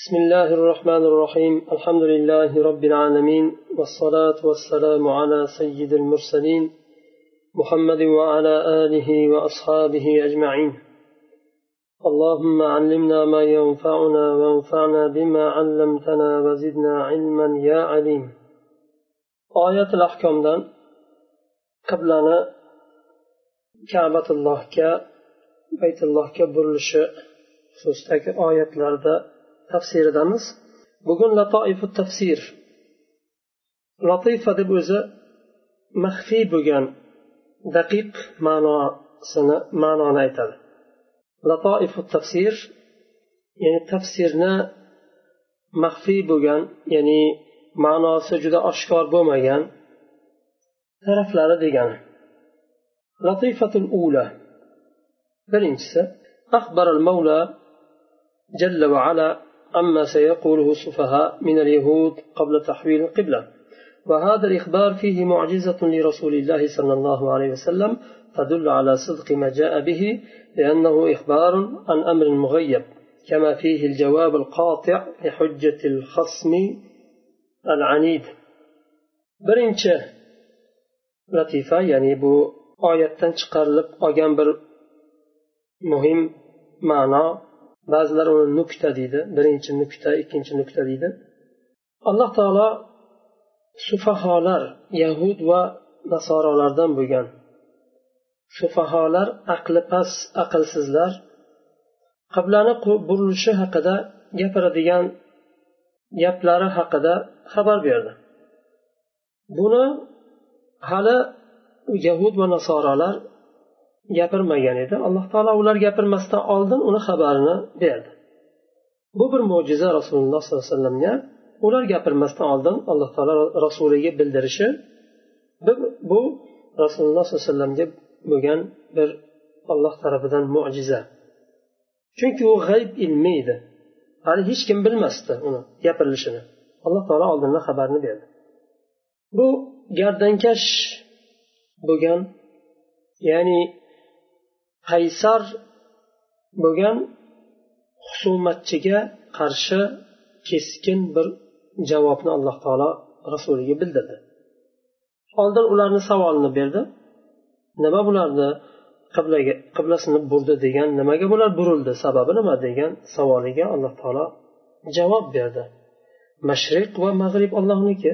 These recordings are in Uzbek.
بسم الله الرحمن الرحيم. الحمد لله رب العالمين والصلاة والسلام على سيد المرسلين محمد وعلى آله وأصحابه أجمعين. اللهم علمنا ما ينفعنا وانفعنا بما علمتنا وزدنا علما يا عليم. آية الأحكام دان قبلنا كعبة الله ك بيت الله كبرلش xususidagi oyatlarda tafsiridamiz. Bugun latoifu tafsir. Latifa deb o'zi maxfiy bo'lgan daqiq ma'nosini ma'noni aytadi. Latoifu tafsir ya'ni tafsirni maxfiy bo'lgan ya'ni ma'nosi juda oshkor bo'lmagan taraflari degani. Latifatul ula. Birinchisi أخبر المولى جل وعلا عما سيقوله السفهاء من اليهود قبل تحويل القبلة. وهذا الإخبار فيه معجزة لرسول الله صلى الله عليه وسلم تدل على صدق ما جاء به لأنه إخبار عن أمر مغيب كما فيه الجواب القاطع لحجة الخصم العنيد. برنش لطيفة يعني بو آية chiqarilib olgan bir muhim ba'zilar uni nukta deydi. Birinchi nukta ikkinchi nukta deydi. Alloh taolo sufaholar yahud va nasorolardan bo'lgan. Sufaholar aqli past aqlsizlar. Qiblani burilishi haqida gapiradigan gaplari haqida xabar berdi. Buni hali yahud va nasorolar gapirmagan edi. Alloh taolo ular gapirmasdan oldin uni xabarini berdi. Bu bir mo'jiza rasululloh sollallohu alayhi vasallamga. Ular gapirmasdan oldin alloh taolo rasuliga bildirishi bu rasululloh sollallohu alayhi vasallamga bo'lgan bir olloh tarafidan mo'jiza. Chunki u g'ayb ilmi edi. Hali hech kim bilmasdi uni gapirilishini alloh taolo oldindan xabarni berdi. Bu gardankash bo'lgan ya'ni qaysar bo'lgan husumatchiga qarshi keskin bir javobni alloh taolo rasuliga bildirdi. Oldin ularni savolini berdi. Nima bularni qiblaga qiblasini burdi degan nimaga bular burildi sababi nima degan savoliga alloh taolo javob berdi. Mashriq va mag'rib ollohniki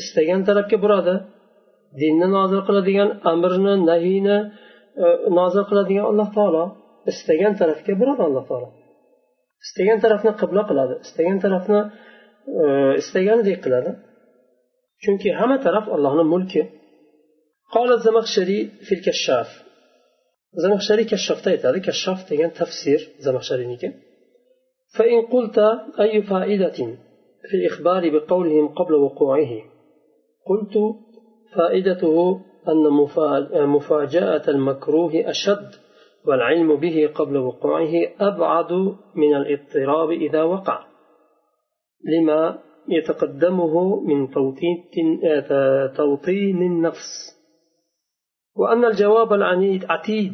istagan tarafga buradi dinni nozil qiladigan amrni nahiyni E, nozil qiladigan alloh taolo istagan tarafga buradi alloh taolo. Istagan tarafni qibla qiladi istagan tarafni e, istaganidek qiladi. Chunki hamma taraf allohni mulki. Zamaxshariy kashshofda aytadi kashshof degan tafsir zamaxshariyniki فإن قلت أي فائدة في الإخبار بقولهم قبل وقوعه قلت فائدته أن مفاجأة المكروه أشد والعلم به قبل وقوعه أبعد من الاضطراب إذا وقع. لما يتقدمه من توطين النفس. وأن الجواب العنيد عتيد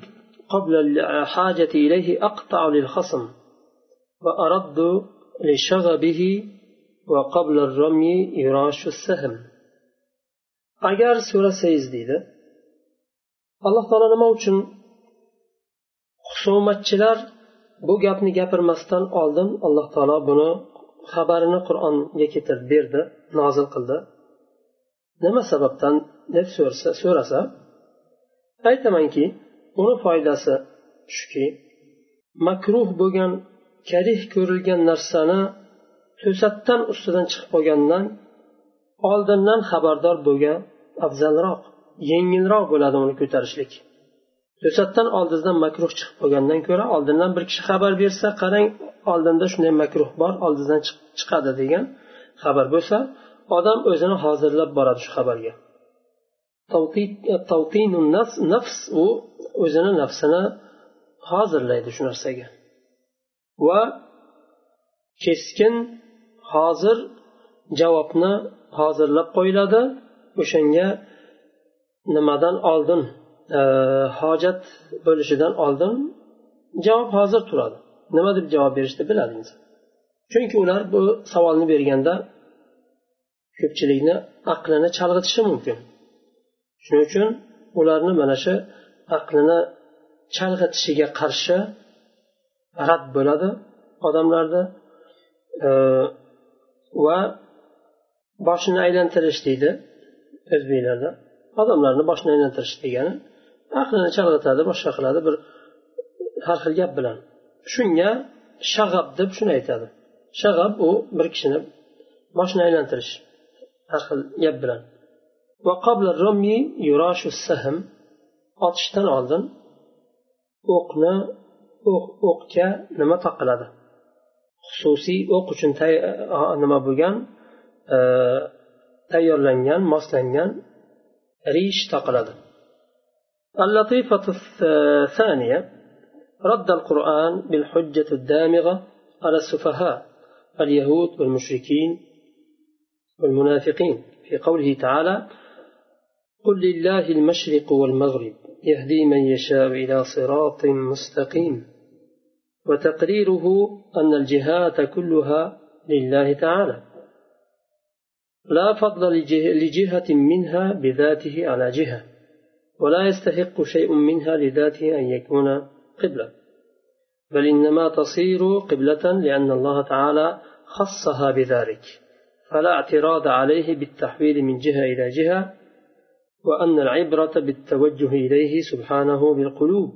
قبل الحاجة إليه أقطع للخصم وأرد لشغبه وقبل الرمي يراش السهم. Agar so'rasangiz deydi alloh taolo nima uchun husumatchilar bu gapni gapirmasdan oldin alloh taolo buni xabarini qur'onga keltirib berdi nozil qildi. Nima sababdan deb so'rasa so'rasa aytamanki uni foydasi shuki makruh bo'lgan karih ko'rilgan narsani to'satdan ustidan chiqib qolgandan oldindan xabardor bo'lgan afzalroq yengilroq bo'ladi uni ko'tarishlik. To'satdan oldingizdan makruh chiqib qolgandan ko'ra oldindan bir kishi xabar bersa qarang oldinda shunday makruh bor oldindan chiqadi degan xabar bo'lsa odam o'zini hozirlab boradi shu xabarga. Nafs u o'zini nafsini hozirlaydi shu narsaga. Va keskin hozir javobni hozirlab qo'yiladi. O'shanga nimadan oldin e, hojat bo'lishidan oldin javob hozir turadi. Nima deb javob berishni biladi inson chunki ular bu savolni berganda ko'pchilikni aqlini chalg'itishi mumkin. Shuning uchun ularni mana shu aqlini chalg'itishiga qarshi rad bo'ladi odamlarda. E, va boshini aylantirish deydi o'zbeklarda odamlarni boshini aylantirish degani aqlini chalg'itadi boshqa qiladi bir har xil gap bilan. Shunga shag'ab deb shuni aytadi. Shag'ab u bir kishini boshini aylantirish har xil gap bilan. Otishdan oldin o'qni o'qga nima taqiladi? Xususiy o'q uchun nima bo'lgan? Tayyorlangan moslangan rish taqiladi. اللطيفة الثانية رد القرآن بالحجة الدامغة على السفهاء اليهود والمشركين والمنافقين في قوله تعالى قل لله المشرق والمغرب يهدي من يشاء إلى صراط مستقيم وتقريره أن الجهات كلها لله تعالى لا فضل لجهة منها بذاته على جهة ولا يستحق شيء منها لذاته أن يكون قبلة بل إنما تصير قبلة لأن الله تعالى خصها بذلك فلا اعتراض عليه بالتحويل من جهة إلى جهة وأن العبرة بالتوجه إليه سبحانه بالقلوب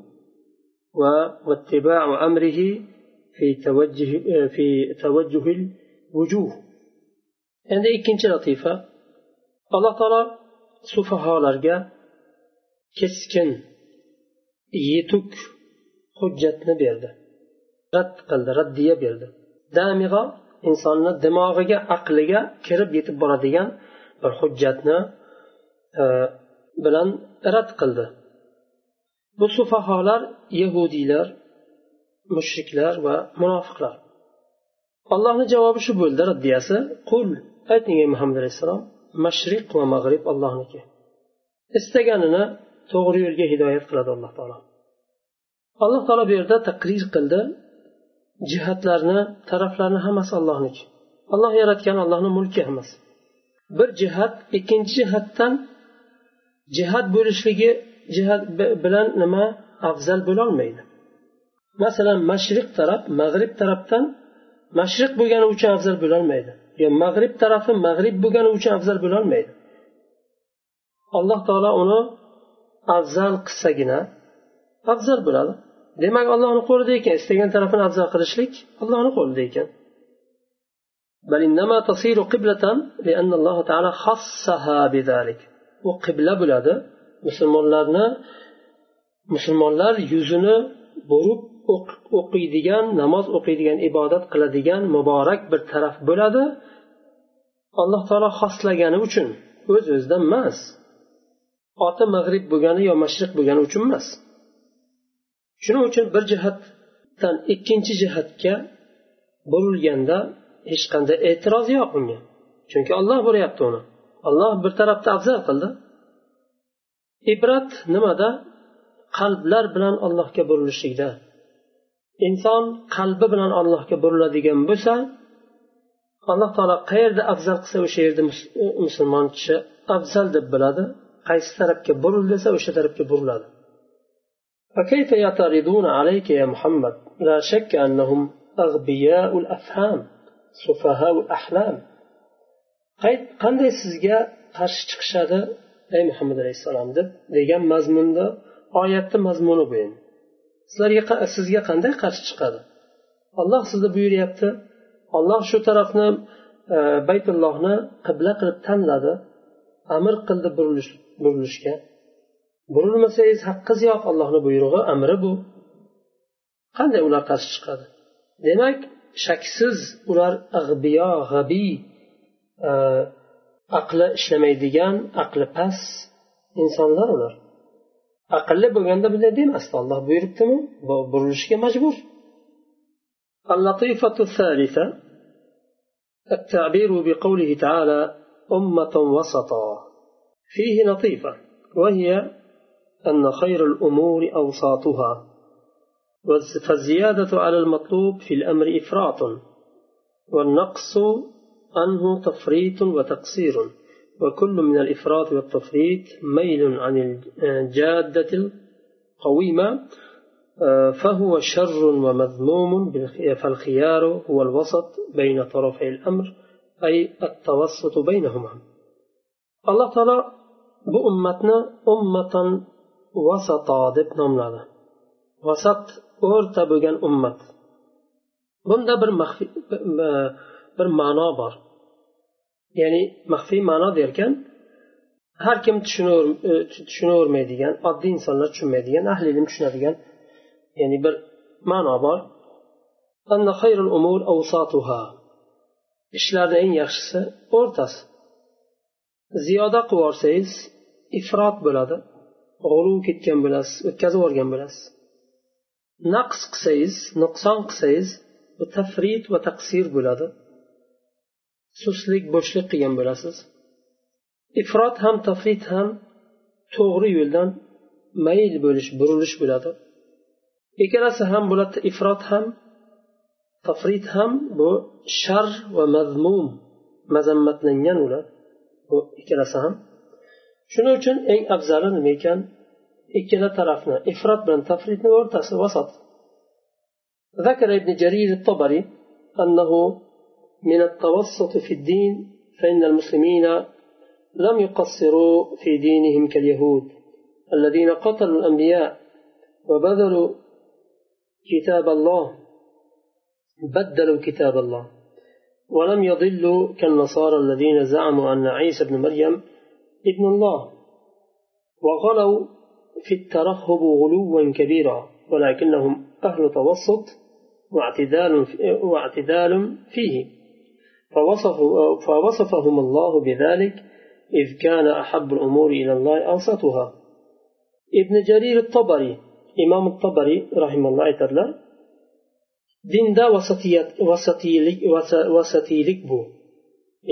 واتباع أمره في توجه في توجه الوجوه. Endi ikkinchi latifa. Alloh taolo sufaholarga keskin yetuk hujjatni berdi. Rad qildi raddiya berdi. Damig'a insonni dimog'iga aqliga kirib yetib boradigan bir hujjatni e, bilan rad qildi. Bu sufaholar yahudiylar mushriklar va munofiqlar. Allohni javobi shu bo'ldi raddiyasi. Qul ayting ey muhammad alayhissalom mashriq va mag'rib allohniki. Istaganini to'g'ri yo'lga hidoyat qiladi alloh taolo. Alloh taolo bu yerda taqrir qildi. Jihatlarni taraflarni hammasi allohniki. Alloh yaratgan allohni mulki hammasi. Bir jihat ikkinchi jihatdan jihat bo'lishligi jihat bilan nima afzal bo'lolmaydi masalan mashriq taraf mag'rib tarafdan mashriq bo'lgani uchun afzal bo'lolmaydi E, mag'rib tarafi mag'rib bo'lgani uchun afzal bo'lolmaydi alloh taolo uni afzal qilsagina afzal bo'ladi. Demak allohni qo'lida ekan. Istagan tarafini afzal qilishlik allohni qo'lida ekan. U qibla bo'ladi. Musulmonlarni musulmonlar yuzini burib o'qiydigan namoz o'qiydigan ibodat qiladigan muborak bir taraf bo'ladi. Alloh taolo xoslagani uchun o'z o'zidan emas oti mag'rib bo'lgani yo mashriq bo'lgani uchun emas. Shuning uchun bir jihatdan ikkinchi jihatga burilganda hech qanday e'tiroz yo'q unga chunki olloh bo'lyapti uni. Olloh bir tarafda afzal qildi. Ibrat nimada? Qalblar bilan allohga burilishlikda. inson qalbi bilan allohga buriladigan bo'lsa alloh taolo qayerda afzal qilsa o'sha yerda musulmon kishi afzal deb biladi qaysi tarafga burildi desa o'sha tarafga buriladi. فكيف يعترضون عليك يا محمد لا شك أنهم أغبياء الأفهام سفهاء الأحلام qanday sizga qarshi chiqishadi ey muhammad alayhissalom deb degan mazmunda oyatni mazmuni bu endi. Sizlarga sizga qanday qarshi chiqadi? Olloh sizni buyuryapti. Olloh shu tarafni e, baytullohni qibla qilib tanladi. Amr qildi burilishga. Burilmasangiz haqqiz yo'q allohni buyrug'i amri bu. Qanday ular qarshi chiqadi? Demak shaksiz ular ag'biyo g'abiy e, aqli ishlamaydigan aqli past insonlar ular. Aqlli bo'lganda bunday demasdi olloh buyuribdimi burilishga majbur اللطيفة الثالثة التعبير بقوله تعالى أمة وسطا. فيه لطيفة وهي أن خير الأمور أوساطها فالزيادة على المطلوب في الأمر إفراط والنقص عنه تفريط وتقصير. وكل من الإفراط والتفريط ميل عن الجادة القويمة فهو شر ومذموم فالخيار هو الوسط بين طرفي الأمر أي التوسط بينهما. الله تعالى بأمتنا أمة وسطا deb nomladi vasat o'rta bo'lgan ummat bir maxfiy bir bor ya'ni maxfiy ma'no derkan har kim e, tushunavermaydigan oddiy insonlar tushunmaydigan ahli ilm tushunadigan ya'ni bir ma'no bor. Ishlarni eng yaxshisi o'rtasi. Ziyoda qilib yuborsangiz ifrot bo'ladi. G'uluv ketgan bo'lasiz o'tkazib yuborgan bo'lasiz. Naqs qilsangiz nuqson qilsangiz bu tafrit va taqsir bo'ladi. suslik bo'shlik qilgan bo'lasiz. Ifrot ham tafrit ham to'g'ri yo'ldan mayil bo'lish burilish bo'ladi. Ikkalasi ham bo'ladi ifrot ham tafrit ham bu shar va mazmum mazammatlangan ular bu ikkalasi ham. Shuning uchun eng afzali nima ekan? Ikkala tarafni ifrot bilan tafritni o'rtasi vasat ذكر ابن جرير الطبري أنه من التوسط في الدين فإن المسلمين لم يقصروا في دينهم كاليهود الذين قتلوا الأنبياء وبذلوا كتاب الله بدلوا كتاب الله ولم يضلوا كالنصارى الذين زعموا أن عيسى بن مريم ابن الله وغلوا في الترهب غلوا كبيرا ولكنهم أهل توسط واعتدال, واعتدال فيه. فوصفهم الله بذلك إذ كان أحب الأمور إلى الله أوسطها. ابن جرير الطبري إمام الطبري رحمه الله تعالى دين دا وسطي وسطي لك وسطي لك بو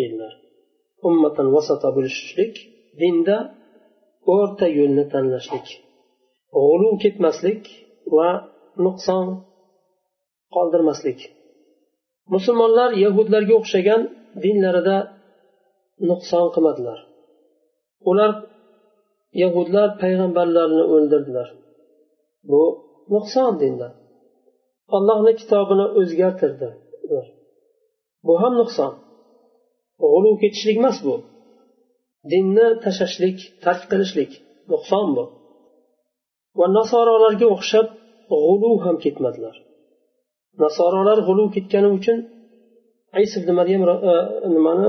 إلا أمة وسط بالشرك دين دا أورتا يونتا لشرك. غلو كتمسلك ونقصان قالدر مسلك. Musulmonlar yahudlarga o'xshagan dinlarida nuqson qilmadilar. Ular yahudlar payg'ambarlarni o'ldirdilar. Bu nuqson dinlar. Allohni kitobini o'zgartirdi. Bu ham nuqson. G'uluv ketishlik emas bu. Dinni tashlashlik tark qilishlik nuqson bu. Va nasorolarga o'xshab g'uluv ham ketmadilar. Nasorolar g'uluv ketgani uchun is ibn maryam e, nimani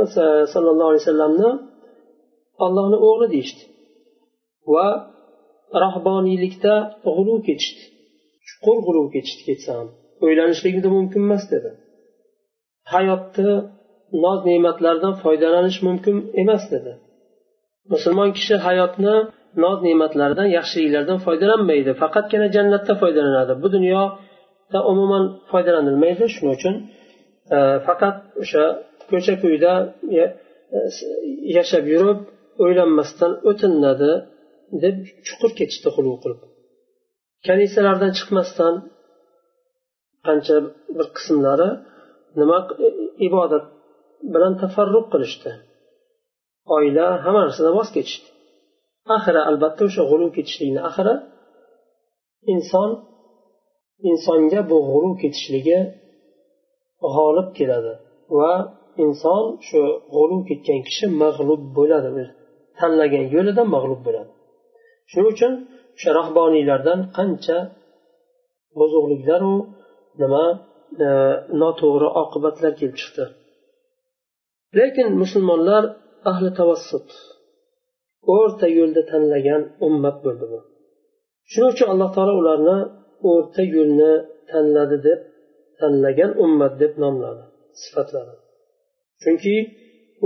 sallallohu alayhi vasallamni ollohni o'g'li deyishdi. Va rahboniylikda g'uluv ketishdi. Chuqur g'uluv ketishdi ketsa ham. O'ylanishligida mumkin emas dedi. Hayotni noz ne'matlardan foydalanish mumkin emas dedi. Musulmon kishi hayotni noz ne'matlardan yaxshiliklardan foydalanmaydi. Faqatgina jannatda foydalanadi. Bu dunyo umuman foydalanilmaydi. Shuning uchun e, faqat o'sha ko'cha ko'yda e, yashab yurib o'ylanmasdan o'tinadi deb chuqur ketishdi xulu qilib. Kanisalardan chiqmasdan qancha bir qismlari nima ibodat bilan tafarruq qilishdi. Oila hamma narsadan voz kechishdi. Axiri albatta o'sha g'ulu ketishlikni axiri inson insonga bu g'urur ketishligi g'olib keladi va inson shu g'urur ketgan kishi mag'lub bo'ladi tanlagan yo'lidan mag'lub bo'ladi. Shuning uchun o'sha rahboniylardan qancha buzuqliklaru nima e, noto'g'ri oqibatlar kelib chiqdi. Lekin musulmonlar ahli tavassut o'rta yo'lda tanlagan ummat bo'ldi bu. Shuning uchun alloh taolo ularni o'rta yo'lni tanladi deb tanlagan ummat deb nomladi sifatladi chunki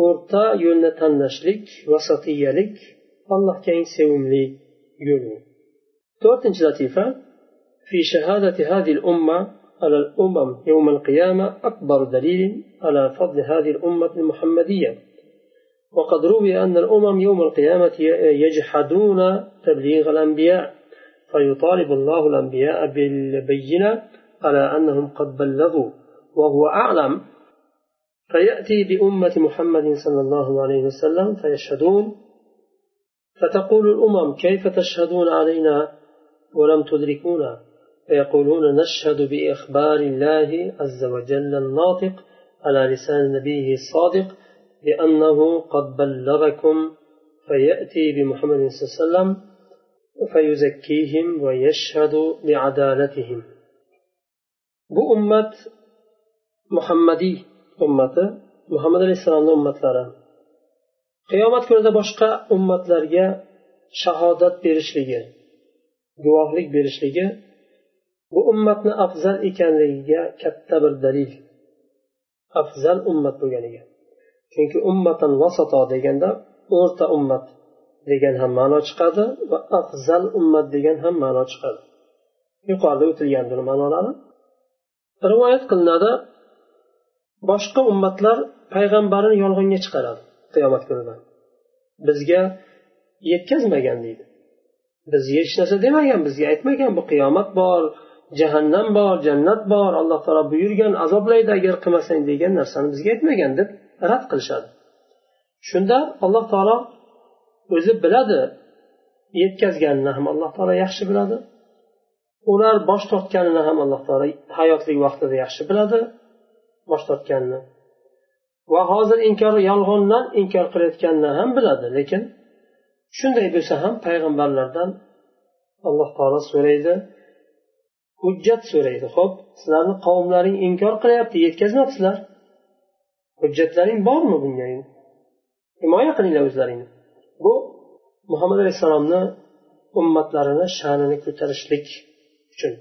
o'rta yo'lni tanlashlik vasatiyalik allohga eng sevimli yo'l to'rtinchi latifa في شهادة هذه الأمة على الأمم يوم القيامة أكبر دليل على فضل هذه الأمة المحمدية وقد روي أن الأمم يوم القيامة يجحدون تبليغ الأنبياء فيطالب الله الأنبياء بالبينة على أنهم قد بلغوا وهو أعلم. فيأتي بأمة محمد صلى الله عليه وسلم فيشهدون. فتقول الأمم كيف تشهدون علينا ولم تدركونا؟ فيقولون نشهد بإخبار الله عز وجل الناطق على لسان نبيه الصادق بأنه قد بلغكم. فيأتي بمحمد صلى الله عليه وسلم فيزكيهم ويشهد بعدالتهم. Bu ummat muhammadiy ummati muhammad alayhissalomni ummatlari qiyomat kunida boshqa ummatlarga shahodat berishligi guvohlik berishligi bu ummatni afzal ekanligiga katta bir dalil afzal ummat bo'lganiga chunki ummatan vasato deganda o'rta ummat degan ham ma'no chiqadi va afzal ummat degan ham ma'no chiqadi. Yuqorida o'tilgan buni ma'nolari rivoyat qilinadi boshqa ummatlar payg'ambarini yolg'onga chiqaradi qiyomat kunida bizga yetkazmagan deydi. Bizga hech narsa demagan bizga aytmagan bu qiyomat bor jahannam bor jannat bor alloh taolo buyurgan azoblaydi agar qilmasang degan narsani bizga aytmagan deb rad qilishadi. Shunda alloh taolo o'zi biladi yetkazganini ham alloh taolo yaxshi biladi. Ular bosh tortganini ham alloh taolo hayotlik vaqtida yaxshi biladi bosh tortganini. Va hozir inkor yolg'ondan inkor qilayotganini ham biladi lekin shunday bo'lsa ham payg'ambarlardan alloh taolo so'raydi hujjat so'raydi. Ho'p sizlarni qavmlaring inkor qilyapti yetkazmabsizlar? Hujjatlaring bormi bunga? Himoya qilinglar o'zlaringni. Bu muhammad alayhissalomni ummatlarini sha'nini ko'tarishlik uchun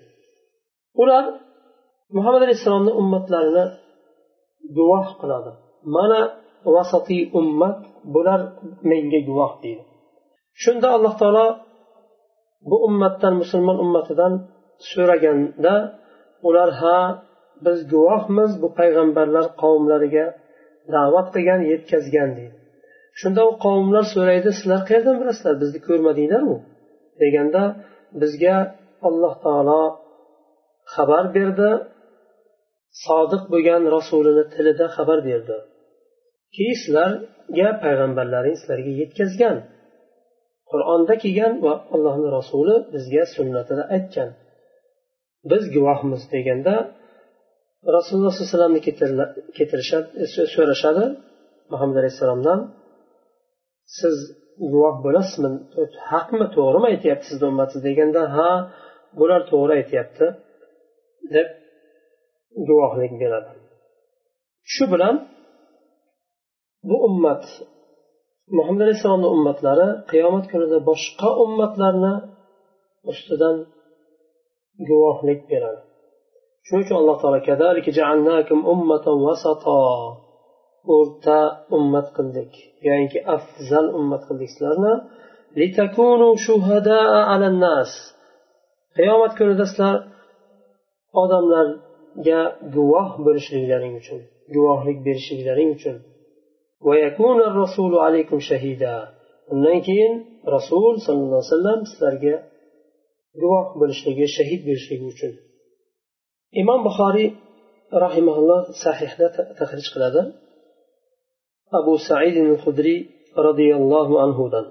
ular muhammad alayhissalomni ummatlarini guvoh qiladi mana vasatiy ummat bular menga guvoh deydi. Shunda alloh taolo bu ummatdan musulmon ummatidan so'raganda ular ha biz guvohmiz bu payg'ambarlar qavmlariga da'vat qilgan yetkazgan deydi. Shunda u qavmlar so'raydi sizlar qayerdan bilasizlar? Bizni ko'rmadinglarmi? deganda bizga alloh taolo xabar berdi. Sodiq bo'lgan rasulini tilida xabar berdi. Ki sizlarga payg'ambarlaring sizlarga yetkazgan. Qur'onda kelgan va allohni rasuli bizga sunnatida aytgan. Biz guvohmiz deganda rasululloh sallallohu alayhi vasallamni so'rashadi muhammad alayhissalomdan. Siz guvoh bo'lasizmi? Haqmi? To'g'rimi aytyapti sizni ummatingiz deganda ha bular to'g'ri aytyapti deb guvohlik beradi. Shu bilan bu ummat muhammad alayhissalomni ummatlari qiyomat kunida boshqa ummatlarni ustidan guvohlik beradi. Shuning uchun alloh taolo o'rta ummat qildik. Ya'ni afzal ummat qildik sizlarni. Qiyomat kunida sizlar odamlarga guvoh bo'lishliklaring uchun guvohlik berishliklaring uchun. Undan keyin rasul sollallohu alayhi vasallam sizlarga guvoh bo'lishligi shahid bo'lishligi uchun. Imom buxoriy rahimaulloh sahihda tahrij qiladi. Abu said hudriy roziyallohu anhudan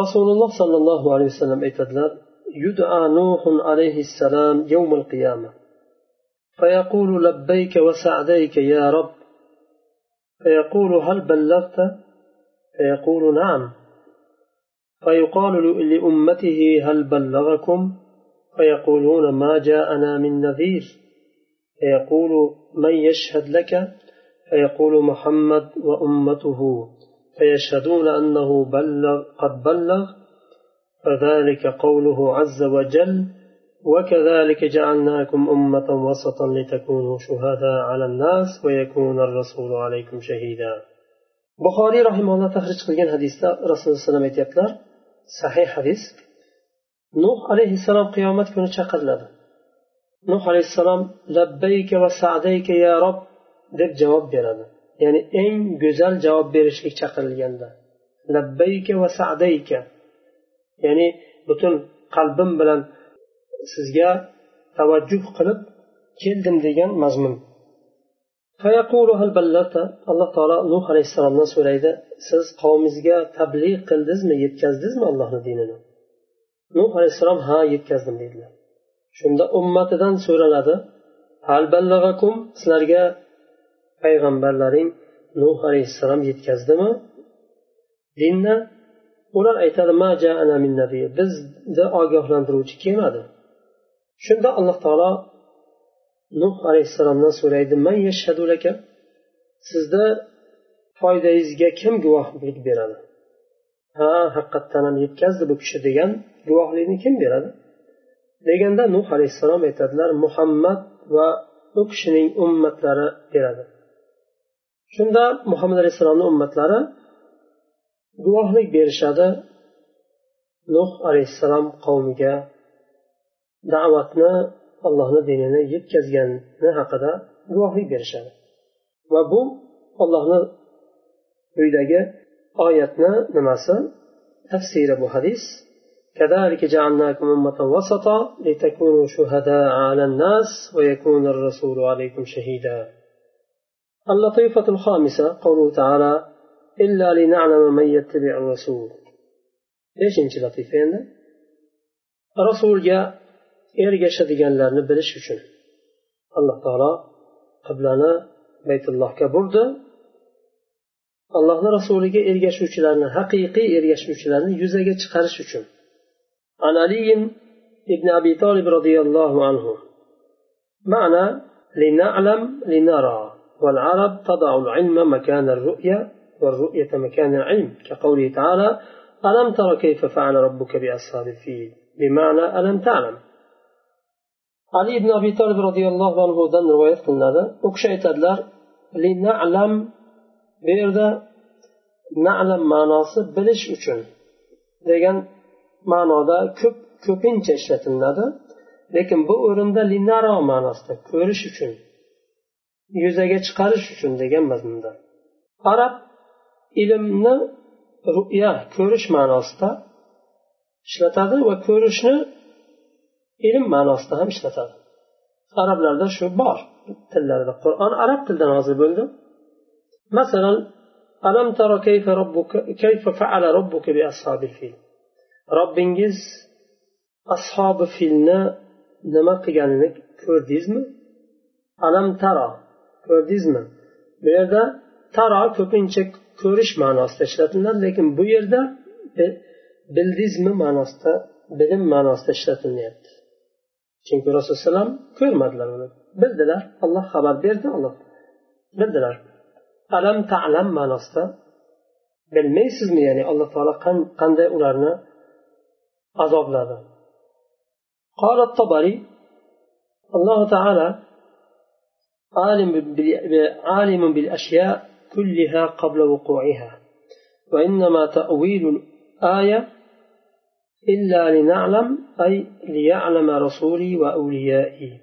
rasululloh sollallohu alayhi vasallam aytadilar يدعى نوح عليه السلام يوم القيامة. فيقول لبيك وسعديك يا رب. فيقول هل بلغت؟ فيقول نعم. فيقال لأمته هل بلغكم؟ فيقولون ما جاءنا من نذير. فيقول من يشهد لك؟ فيقول محمد وأمته فيشهدون أنه بلغ قد بلغ فذلك قوله عز وجل وكذلك جعلناكم أمة وسطا لتكونوا شهداء على الناس ويكون الرسول عليكم شهيدا. بخاري رحمه الله تخرج قلقين حديثة رسول الله صلى الله عليه وسلم صحيح حديث نوح عليه السلام قيامة كنت شقر لب نوح عليه السلام لبيك وسعديك يا رب deb javob beradi. Ya'ni eng go'zal javob berishlik chaqirilganda. Labbayka va sadayka. Ya'ni butun qalbim bilan sizga tavajjuh qilib keldim degan mazmun. Alloh taolo nuh alayhissalomdan so'raydi. Siz qavmingizga tabliğ qildingizmi yetkazdingizmi allohni dinini? Nuh alayhissalom ha yetkazdim deydilar shunda ummatidan so'raladi. Hal ballag'akum? Sizlarga payg'ambarlaring nuh alayhissalom yetkazdimi dinni ular aytadi bizni ogohlantiruvchi kelmadi shunda alloh taolo nuh alayhissalomdan so'raydi man sizni foydangizga kim guvohlik beradi? Ha haqiqatdan ham yetkazdi bu kishi degan guvohlikni kim beradi? Deganda nuh alayhissalom aytadilar muhammad va u kishining ummatlari beradi. shunda muhammad alayhissalomni ummatlari guvohlik berishadi. Nuh alayhissalom qavmiga da'vatni allohni dinini yetkazgani haqida guvohlik berishadi. Va bu ollohni quyidagi oyatni nimasi? Tafsiri bu hadis. كذلك جعلناكم أمة وسطا لتكونوا شهداء على الناس ويكون الرسول عليكم شهيدا اللطيفة الخامسة؟ قوله تعالى إلا لنعلم من يتبع الرسول. ليش جاء لطيفة rasulga ergashadiganlarni bilish الله تعالى قبلنا بيت الله كبرد allohni rasuliga ergashuvchilarni haqiqiy ergashuvchilarni yuzaga chiqarish uchun an ali ibn abi tolib roziyallohu anhu ma'na عنه. معنى لنعلم لنرى. والعرب تضع العلم مكان الرؤيا والرؤية مكان العلم. كقوله تعالى ألم تر كيف فعل ربك بأصحاب الفيل بمعنى ألم تعلم. ali ibn abi tolib roziyallohu anhudan rivoyat qilinadi. U kishi aytadilar linalam bu yerda nalam ma'nosi bilish uchun degan ma'noda ko'p ko'pincha ishlatilinadi lekin bu o'rinda linaro ma'nosida ko'rish uchun yuzaga chiqarish uchun degan mazmunda arab ilmni ru'ya ko'rish ma'nosida ishlatadi va ko'rishni ilm ma'nosida ham ishlatadi. Arablarda shu bor tillarida qur'on arab tilida nozil bo'ldi. Masalan alam tara kayfa robbuka kayfa fa'ala robbuka bi ashabil fil? Robbingiz ashobi filni nima qilganini ko'rdingizmi? Alam taro ko'rdingizmi bu yerda taro ko'pincha ko'rish ma'nosida ishlatiladi lekin bu yerda bildingizmi ma'nosida bilim ma'nosida ishlatilyapti chunki rasulullohu alayhi vasallam ko'rmadilar uni bildilar alloh xabar berdi alloh bildilar alam talam ma'nosida bilmaysizmi ya'ni alloh taolo qanday ularni azobladi qolat tobari allohu taala عالم عالم بالأشياء كلها قبل وقوعها وإنما تأويل الآية إلا لنعلم أي ليعلم رسولي وأوليائي.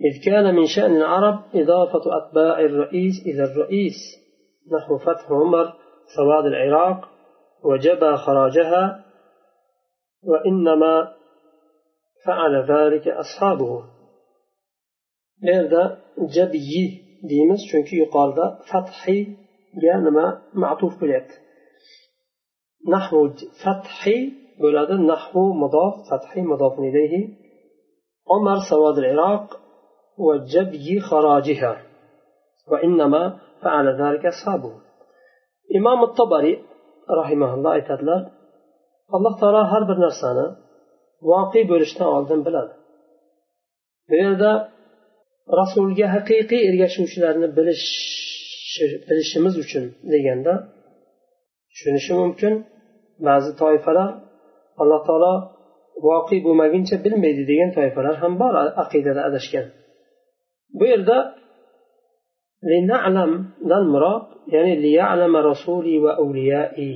إذ كان من شأن العرب إضافة أتباع الرئيس إلى الرئيس نحو فتح عمر سواد العراق وجبى خراجها وإنما فعل ذلك أصحابه. bu yerda jabyi deymiz chunki yuqorida fathiyga nima matuf bo'lyapti. Nahvu fathiy bo'ladi nahvu mudof fathiy mudofun ilayhi عمر سواد العراق وجبي خراجها وإنما فعل ذلك أصحابه إمام الطبري رحمه الله aytadilar alloh taolo har bir narsani voqe bo'lishidan oldin biladi. Bu yerda rasulga haqiqiy ergashuvchilarni bilish bilishimiz uchun deganda tushunishi mumkin. Ba'zi toifalar alloh taolo voqe bo'lmaguncha bilmaydi degan toifalar ham bor aqidada adashgan. Bu yerda lina'lamdan murod ya'ni liya'lama rasuli va avliyai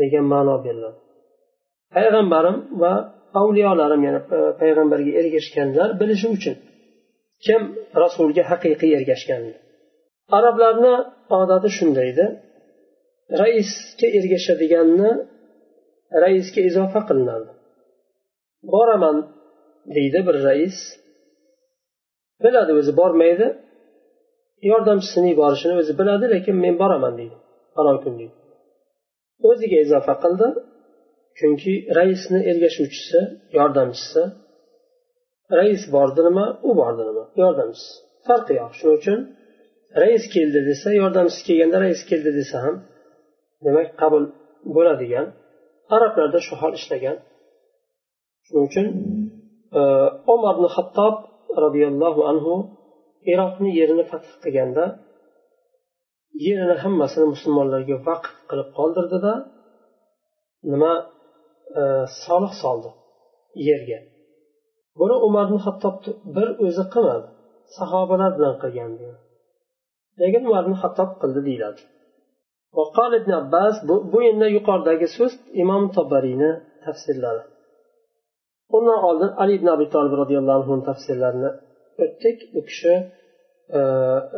degan ma'no beriladi. Payg'ambarim va avliyolarim ya'ni e, payg'ambarga ergashganlar bilishi uchun kim rasulga haqiqiy ergashgan arablarni odati shunday edi. Raisga ergashadiganni raisga izofa qilinadi. Boraman deydi bir rais. Biladi o'zi bormaydi. Yordamchisini yuborishini o'zi biladi lekin men boraman deydi. Falon kun deydi. O'ziga izofa qildi chunki raisni ergashuvchisi yordamchisi rais bordinimi u bordinimi yordamchisi farqi yo'q. Shuning uchun rais keldi desa yordamchisi kelganda rais keldi desa ham demak qabul bo'ladigan arablarda shu hol ishlagan. Shuning uchun e, umar ibn hattob roziyallohu anhu iroqni yerini fath qilganda yerini hammasini musulmonlarga vaqf qilib qoldirdida nima? E, solih soldi yerga. buni umar hattobni bir o'zi qilmadi. Sahobalar bilan qilgan lekin umar hattob qildi deyiladi. وقال ابن عباس bu endi yuqoridagi so'z imom tobariyni tafsirlari undan oldin ali ibn abi tolib roziyallohu anhu tafsirlarini o'tdik. U kishi e,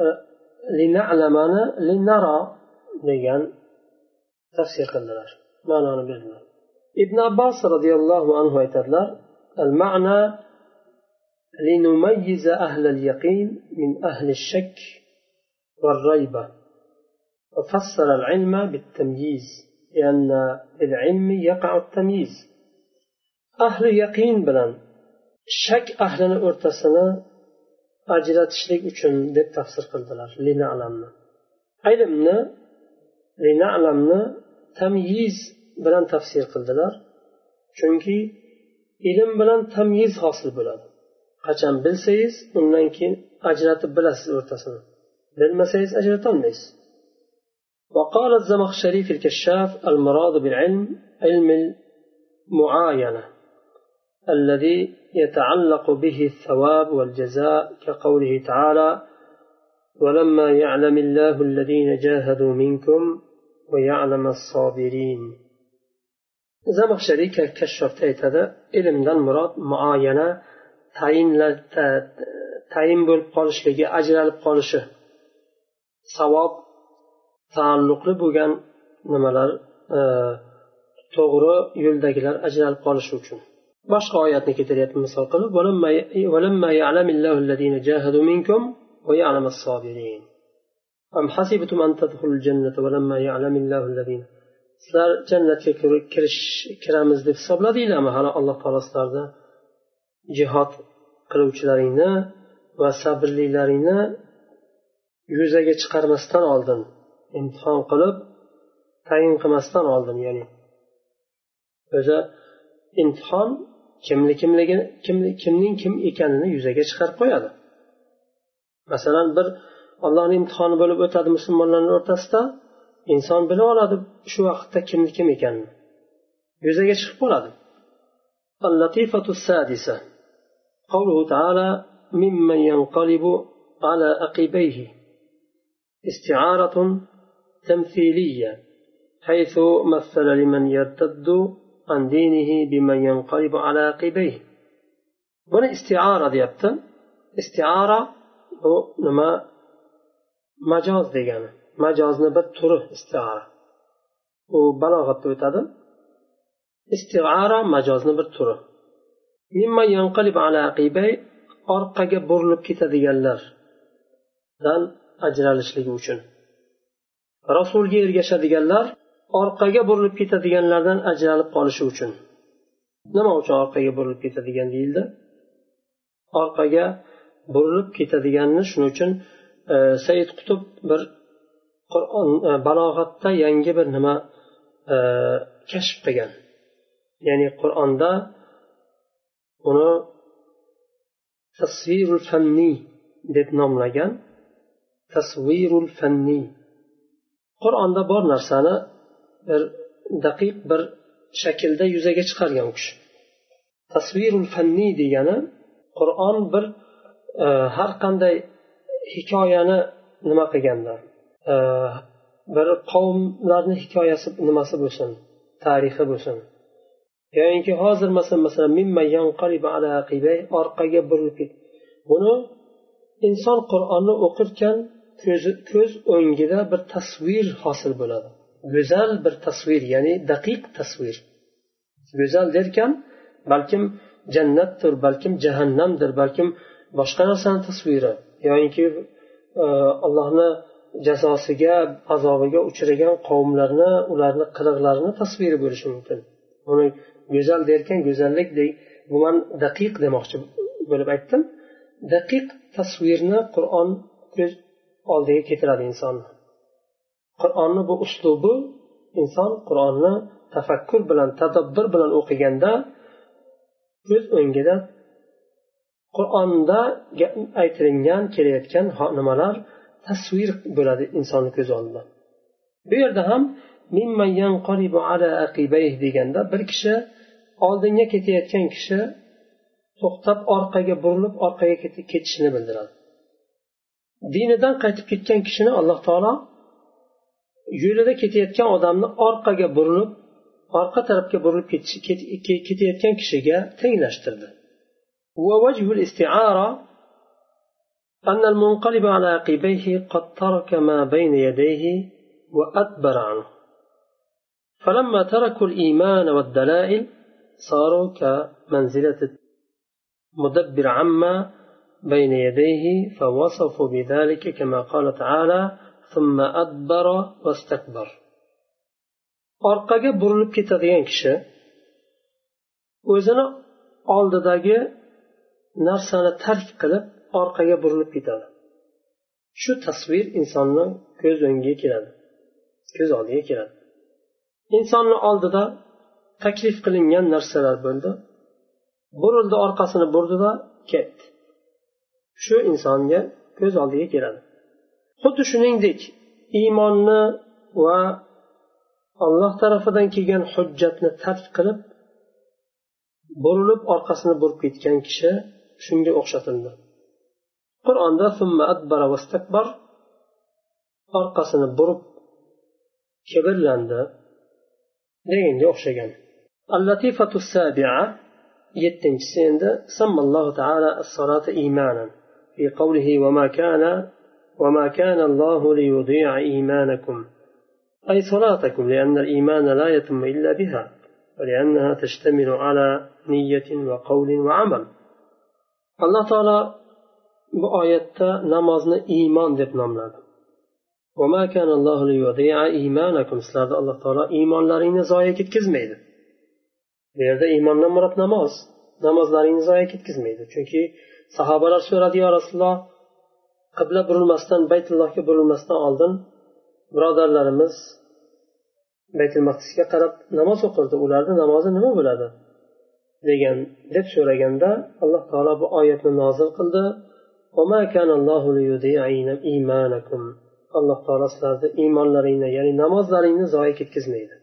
e, linalamani linaro degan tafsir qildilar. Ma'noni berdilar ibn abbos roziyallohu anhu aytadilar المعنى لنميز أهل اليقين من أهل الشك والريبة وفسر العلم بالتمييز لأن بالعلم يقع التمييز. أهل يقين بلان شك أهل الأرتسنة ajratishlik uchun deb tafsir qildilar linalamni ilmni linalamni tamyiz bilan tafsir qildilar chunki ilm bilan tamyiz hosil bo'ladi. Qachon bilsangiz undan keyin ajratib bilasiz o'rtasini. Bilmasangiz ajratolmaysiz. وقال الزمخشري في الكشاف المراد بالعلم علم المعاينة الذي يتعلق به الثواب والجزاء كقوله تعالى ولما يعلم الله الذين جاهدوا منكم ويعلم الصابرين zamaxshariy kashshofda aytadi ilmdan murod muayana tayin bo'lib qolishligi ajralib qolishi savob taalluqli bo'lgan nimalar e, to'g'ri yo'ldagilar ajralib qolishi uchun. Boshqa oyatni keltiryapti misol qilib sizlar jannatga kirish kiramiz deb hisobladinglarmi hali alloh taolo sizlarni jihod qiluvchilaringni va sabrlilaringni yuzaga chiqarmasdan oldin imtihon qilib tayin qilmasdan oldin ya'ni o'zi imtihon kimni kimligi kimning kim ekanini yuzaga chiqarib qo'yadi. Masalan bir allohni imtihoni bo'lib o'tadi musulmonlarni o'rtasida inson bilib oladi shu vaqtda kimni kim ekanini. Yuzaga chiqib qoladi استعارة تمثيلية حيث مثل لمن يرتد عن دينه بمن ينقلب على عقبيه هنا استعارة ديابتا استعارة هو نما مجاز ديابتا majozni bir turi istiara u balog'atda o'tadi istiara majozni bir turi. Orqaga burilib ketadiganlardan ajralishligi uchun. Rasulga ergashadiganlar orqaga burilib ketadiganlardan ajralib qolishi uchun. Nima uchun orqaga burilib ketadigan deyildi? Orqaga burilib ketadiganini shuning uchun e, said qutub bir qur'on e, balog'atda yangi bir nima e, kashf qilgan. Ya'ni qur'onda uni tasvirul fanniy deb nomlagan. Tasvirul fanniy qur'onda bor narsani bir daqiq bir shaklda yuzaga chiqargan u kishi tasvirul fanniy degani qur'on bir e, har qanday hikoyani nima qilganlar Э, bir qavmlarni hikoyasi nimasi bo'lsin tarixi bo'lsin. Yoyinki hozir masalan orqaga burilib buni inson qur'onni o'qirkan ko'z o'ngida bir tasvir hosil bo'ladi. Go'zal bir tasvir ya'ni daqiq tasvir. Go'zal derkan balkim jannatdir balkim jahannamdir balkim boshqa narsani tasviri. Yoyinki e, allohni jazosiga azobiga uchragan qavmlarni ularni qiliqlarini tasviri bo'lishi mumkin. Buni go'zal derkan go'zallik man daqiq demoqchi bo'lib aytdim. Daqiq tasvirni qur'on ko'z oldiga keltiradi insonni qur'onni bu uslubi inson qur'onni tafakkur bilan tadabbur bilan o'qiganda ko'z o'ngida qur'onda aytilingan kelayotgan nimalar tasvir bo'ladi insonni ko'z oldida. Bu yerda ham deganda bir kishi oldinga ketayotgan kishi to'xtab orqaga burilib orqaga ketishini bildiradi. Dinidan qaytib ketgan kishini alloh taolo yo'lida ketayotgan odamni orqaga burilib orqa tarafga burilib ketayotgan kishiga tenglashtirdi. أن المنقلب على عقبيه قد ترك ما بين يديه وأدبر عنه. فلما تركوا الإيمان والدلائل صاروا كمنزلة مدبر عما بين يديه فوصفوا بذلك كما قال تعالى ثم أدبر واستكبر orqaga burilib ketadigan kishi o'zini oldidagi narsani tark qilib orqaga burilib ketadi. Shu tasvir insonni ko'z o'ngiga keladi ko'z oldiga keladi. Insonni oldida taklif qilingan narsalar bo'ldi. Burildi orqasini burdida ketdi. Shu insonga ko'z oldiga keladi. Xuddi shuningdek iymonni va alloh tarafidan kelgan hujjatni tark qilib burilib orqasini burib ketgan kishi shunga o'xshatildi. Qur'onda orqasini burib kibrlandi deganga o'xshagan اللطيفة السابعة yettinchisi endi الله تعالى الصلاة إيمانا في قوله وما كان وما كان الله ليضيع إيمانكم. أي صلاتكم لأن الإيمان لا يتم إلا بها ولأنها تشتمل على نية وقول وعمل. الله تعالى bu oyatda namozni iymon deb nomladi. Sizlarni alloh taolo iymonlaringni zoya ketkazmaydi bu yerda iymondan murod namoz namozlaringni zoya ketkazmaydi chunki sahobalar so'radi yo rasululloh qibla burilmasdan baytullohga burilmasdan oldin birodarlarimiz baytul maqdisga qarab namoz o'qirdi. Ularni namozi nima bo'ladi? degan deb so'raganda alloh taolo bu oyatni nozil qildi. Alloh taolo sizlarni iymonlaringni ya'ni namozlaringni zoya ketkazmaydi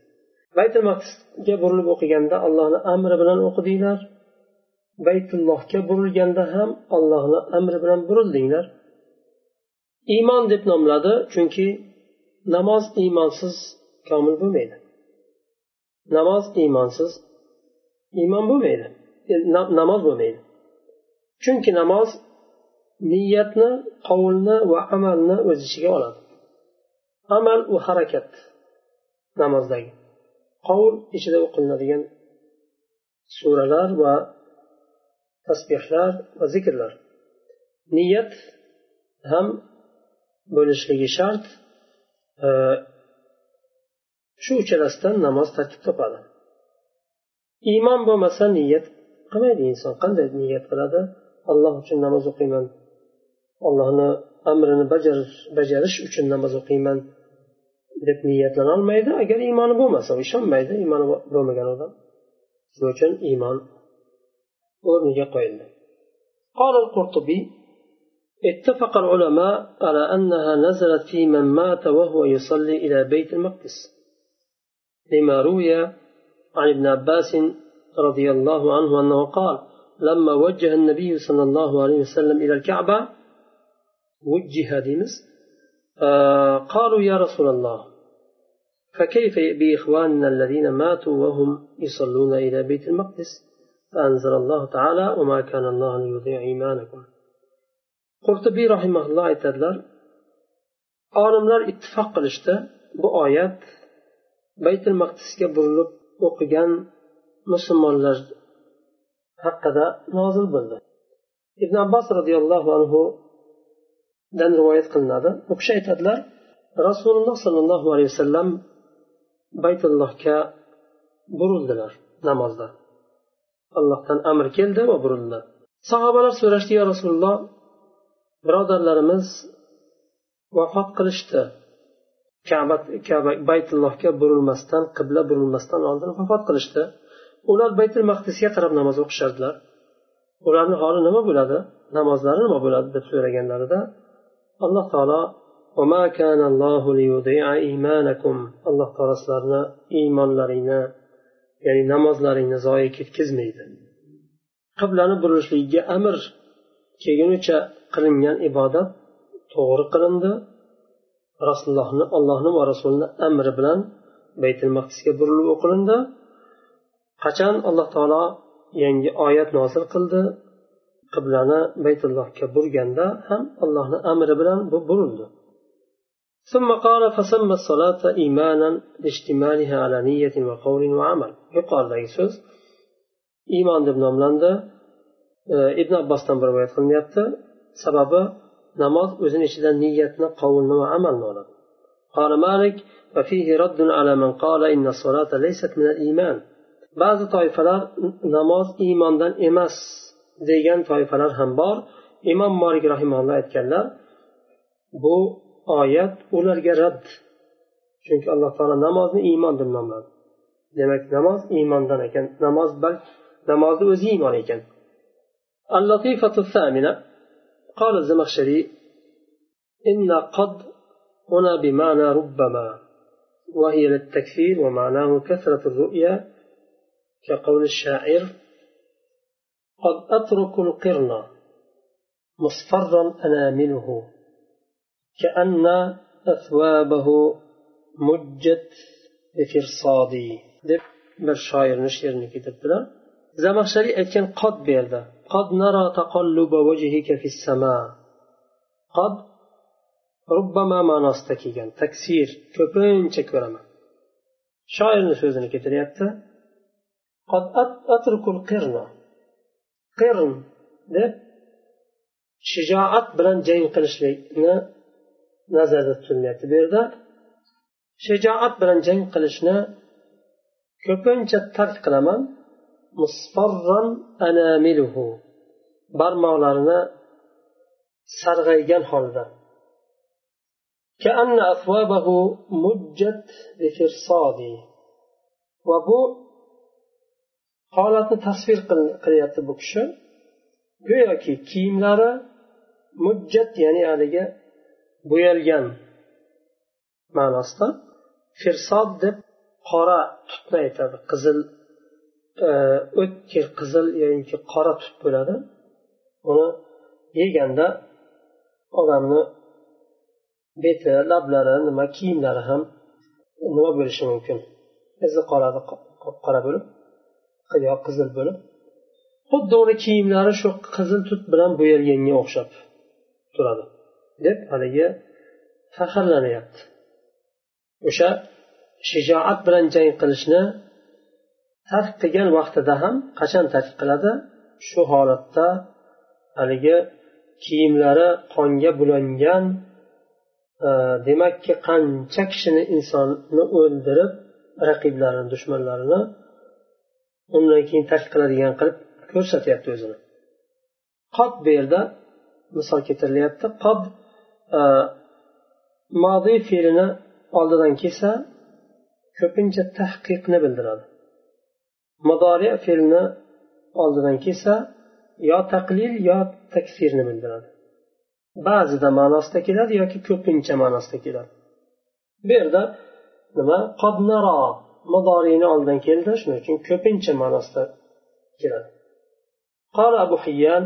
baytul maqdisga burilib o'qiganda allohni amri bilan o'qidinglar baytullohga burilganda ham allohni amri bilan burildinglar iymon deb nomladi chunki namoz iymonsiz komil bo'lmaydi namoz iymonsiz iymon bo'lmaydi namoz bo'lmaydi chunki namoz niyatni qovulni va amalni o'z ichiga oladi. Amal u harakat namozdagi. Qovul ichida o'qilinadigan suralar va tasbehlar va zikrlar. Niyat ham bo'lishligi shart e, shu uchalasidan namoz tartib topadi. Iymon bo'lmasa niyat qilmaydi. Inson qanday niyat qiladi? Alloh uchun namoz o'qiyman ollohni amrini bajarish uchun namoz o'qiyman deb niyatlanolmaydi agar iymoni bo'lmasa ishonmaydi. Iymoni bo'lmagan odam shuning uchun iymon o'rniga qo'yildi? قال القرطبي اتفق العلماء على أنها نزلت في من مات وهو يصلي إلى بيت المقدس لما روي عن ابن عباس رضي الله عنه أنه قال لما وجه النبي صلى الله عليه وسلم إلى الكعبة وجه ديمز آه قالوا يا رسول الله فكيف بإخواننا الذين ماتوا وهم يصلون إلى بيت المقدس فأنزل الله تعالى وما كان الله ليضيع إيمانكم qurtubiy rahimaulloh aytadilar olimlar ittifoq qilishdi bu oyat baytul maqdisga burilib o'qigan musulmonlar haqida nozil bo'ldi. Ibn abbos roziyallohu anhu dan rivoyat qilinadi. U kishi aytadilar rasululloh sollallohu alayhi vasallam baytullohga burildilar namozda. Allohdan amr keldi va burildilar sahobalar so'rashdi yo rasululloh birodarlarimiz vafot qilishdi. Kaba baytullohga burilmasdan qibla burilmasdan oldin vafot qilishdi. Ular baytul maqdisga qarab namoz o'qishardilar. Ularni holi nima bo'ladi? Namozlari nima bo'ladi? deb so'raganlarida alloh taolo alloh taolo sizlarni iymonlaringni ya'ni namozlaringni zoya ketkazmaydi. Qiblani burilishligiga amr kelgunicha qilingan ibodat to'g'ri qilindi. Rasulullohni allohni va rasulini amri bilan baytul maqdisga burilib o'qilindi. Qachon alloh taolo yangi oyat nozil qildi? Qiblani baytullohga burganda ham allohni amri bilan bu burildi ثم قال فسمى الصلاة إيمانا لاشتمالها على نية وقول وعمل يقال سوز إيمان nomlandi ibn abbosdan bir rivoyat qilinyapti sababi namoz o'zini ichida niyatni qovulni va amalni oladi قال مالك وفيه رد على من قال إن الصلاة ليست من الإيمان ba'zi toifalar namoz iymondan emas degan toifalar ham bor. Imom molik rahimalloh aytganlar bu oyat ularga rad. Chunki alloh taolo namozni iymon deb nomladi. Demak namoz iymondan ekan. Namoz namozni o'zi iymon ekan. اللطيفة الثامنة قال الزمخشري إن قد هنا بمعنى ربما وهي للتكثير ومعناه كثرة الرؤيا كقول الشاعر قد أترك القرن مصفرا أنامله كأن أثوابه مجت بفرصادي. دب بر شاعر نشير نكتبنا زمخشري أتكن قد بيردا قد نرى تقلب وجهك في السماء. قد ربما ما نستكيجا تكسير كبين تكرما shoirni so'zini keltiryapti qad at, atrukul qirna qirn deb shijoat bilan jang qilishlikni nazarda tutilyapti. Bu yerda shijoat bilan jang qilishni ko'pincha tark qilaman. Barmoqlarini sarg'aygan holda. Va bu holatni tasvir qilyapti bu kishi. Go'yoki kiyimlari mujjat ya'ni haligi bo'yalgan ma'nosida firsob deb qora tutni aytadi. Qizil e, o'tkir qizil yoki qora tut bo'ladi. Uni yeganda odamni beti lablari nima kiyimlari ham nima bo'lishi mumkin? Izi qoladi qora bo'lib yo qizil bo'lib. Xuddi uni kiyimlari shu qizil tut bilan bo'yalganga o'xshab turadi deb haligi faxrlanyapti. O'sha shijoat bilan jang qilishni tark qilgan vaqtida ham qachon tark qiladi? Shu holatda haligi kiyimlari qonga bulangan e, demakki qancha kishini insonni o'ldirib raqiblarini dushmanlarini undan keyin tark qiladigan qilib ko'rsatyapti o'zini. Qod bu yerda misol keltirilyapti. Qod e, modiy fe'lini oldidan kelsa ko'pincha tahqiqni bildiradi. Mudori fe'lni oldidan kelsa yo taqlil yo taksirni bildiradi. Ba'zida ma'nosida keladi yoki ko'pincha ma'nosida keladi. Bu yerda nima? Qobnaro mudoriyni oldidan keldi shuning uchun ko'pincha ma'nosida قال أبو حيان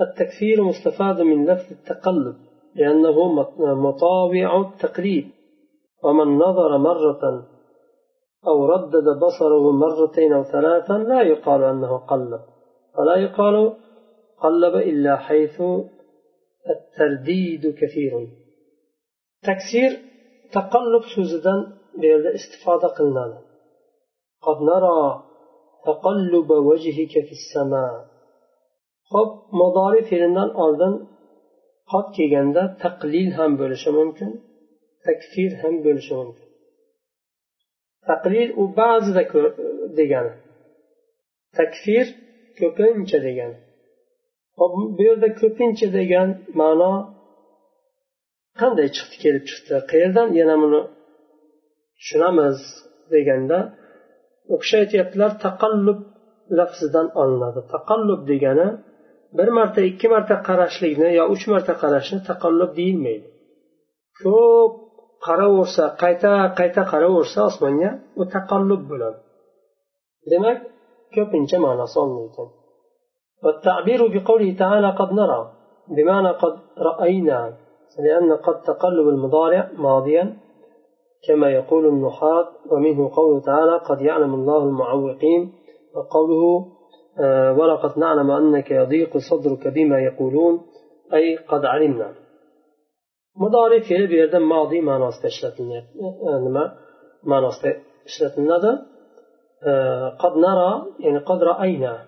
التكفير مستفاد من لفظ التقلب لأنه مطاوع التقليد ومن نظر مرة أو ردد بصره مرتين أو ثلاثا لا يقال أنه قلب. ولا يقال قلب إلا حيث الترديد كثير. تكسير تقلب سوزدان بيرد استفادة قلنا قد نرى تقلب وجهك في السماء. hop mudori fe'lidan oldin qod kelganda taqlil ham bo'lishi mumkin takfir ham bo'lishi او taqlil u ba'zida degani takfir ko'pincha degani خب bu yerda ko'pincha degan ma'no qanday chiqdi kelib chiqdi qayerdan yana buni tushunamiz deganda u kishi aytyaptilar taqallub lafzidan olinadi. Taqallub degani bir marta ikki marta qarashlikni yo uch marta qarashni taqallub deyilmaydi. Ko'p qaraversa qayta qayta qaraversa osmonga u taqallub bo'ladi. Demak ko'pincha ma'nosi olinmaydi والتعبير بقوله تعالى قد نرى بمعنى قد رأينا لأن قد تقلب المضارع ماضيا كما يقول النحاق ومنه قوله تعالى قد يعلم الله المعوقين وقوله آه، ولقد نعلم أنك يضيق صدرك بما يقولون أي قد علمنا مضارع فعل بيرد ماضي ما آه، ما آه، قد نرى يعني قد رأينا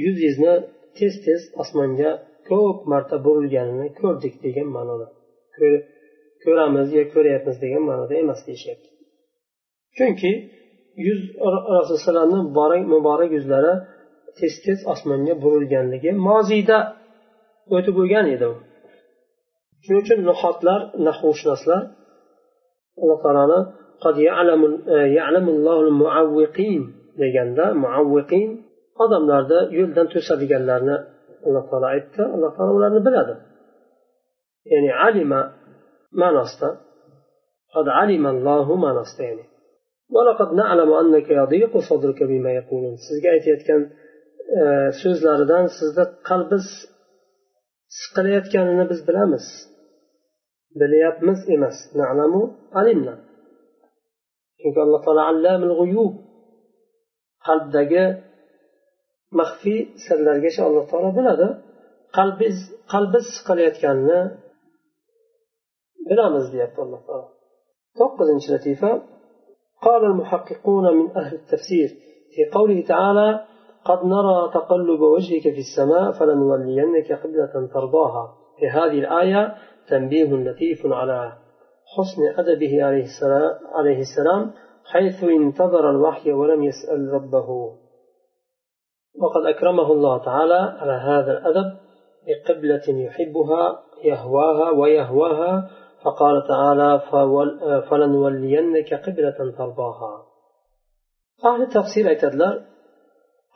yuzingizni tez tez osmonga ko'p marta burilganini ko'rdik degan ma'noda ko'ramiz yo ko'ryapmiz degan ma'noda emas deyishyapti. Chunki yuz rasulullohni muborak muborak yuzlari tez tez osmonga burilganligi moziyda o'tib bo'lgan edi u. Shuning uchun nuhotlar nahvushnaslar alloh taoloni e, deganda muavviqin odamlarni yo'ldan to'sadiganlarni alloh taolo aytdi alloh taolo ularni biladi. Ya'ni alima ma'nosida قد علم الله ma'nosida ya'ni. ولقد نعلم أنك يضيق صدرك بما يقولون sizga aytayotgan e, so'zlaridan sizni qalbingiz siqilayotganini biz bilamiz. Bilyapmiz emas. Nalamu alimna. Chunki alloh taolo allamil g'uyub qalbdagi maxfiy sirlargacha alloh taolo biladi. Qalbingiz qalbi siqilayotganini bilamiz deyapti alloh taolo to'qqizinchi latifa قال المحققون من أهل التفسير في قوله تعالى قد نرى تقلب وجهك في السماء فلنولينك قبلة ترضاها. في هذه الآية تنبيه لطيف على حسن أدبه عليه السلام, عليه السلام حيث انتظر الوحي ولم يسأل ربه. وقد أكرمه الله تعالى على هذا الأدب بقبلة يحبها يهواها ويهواها فقال تعالى فلنولينك قبلة ترضاها. أهل التفسير أيتدلر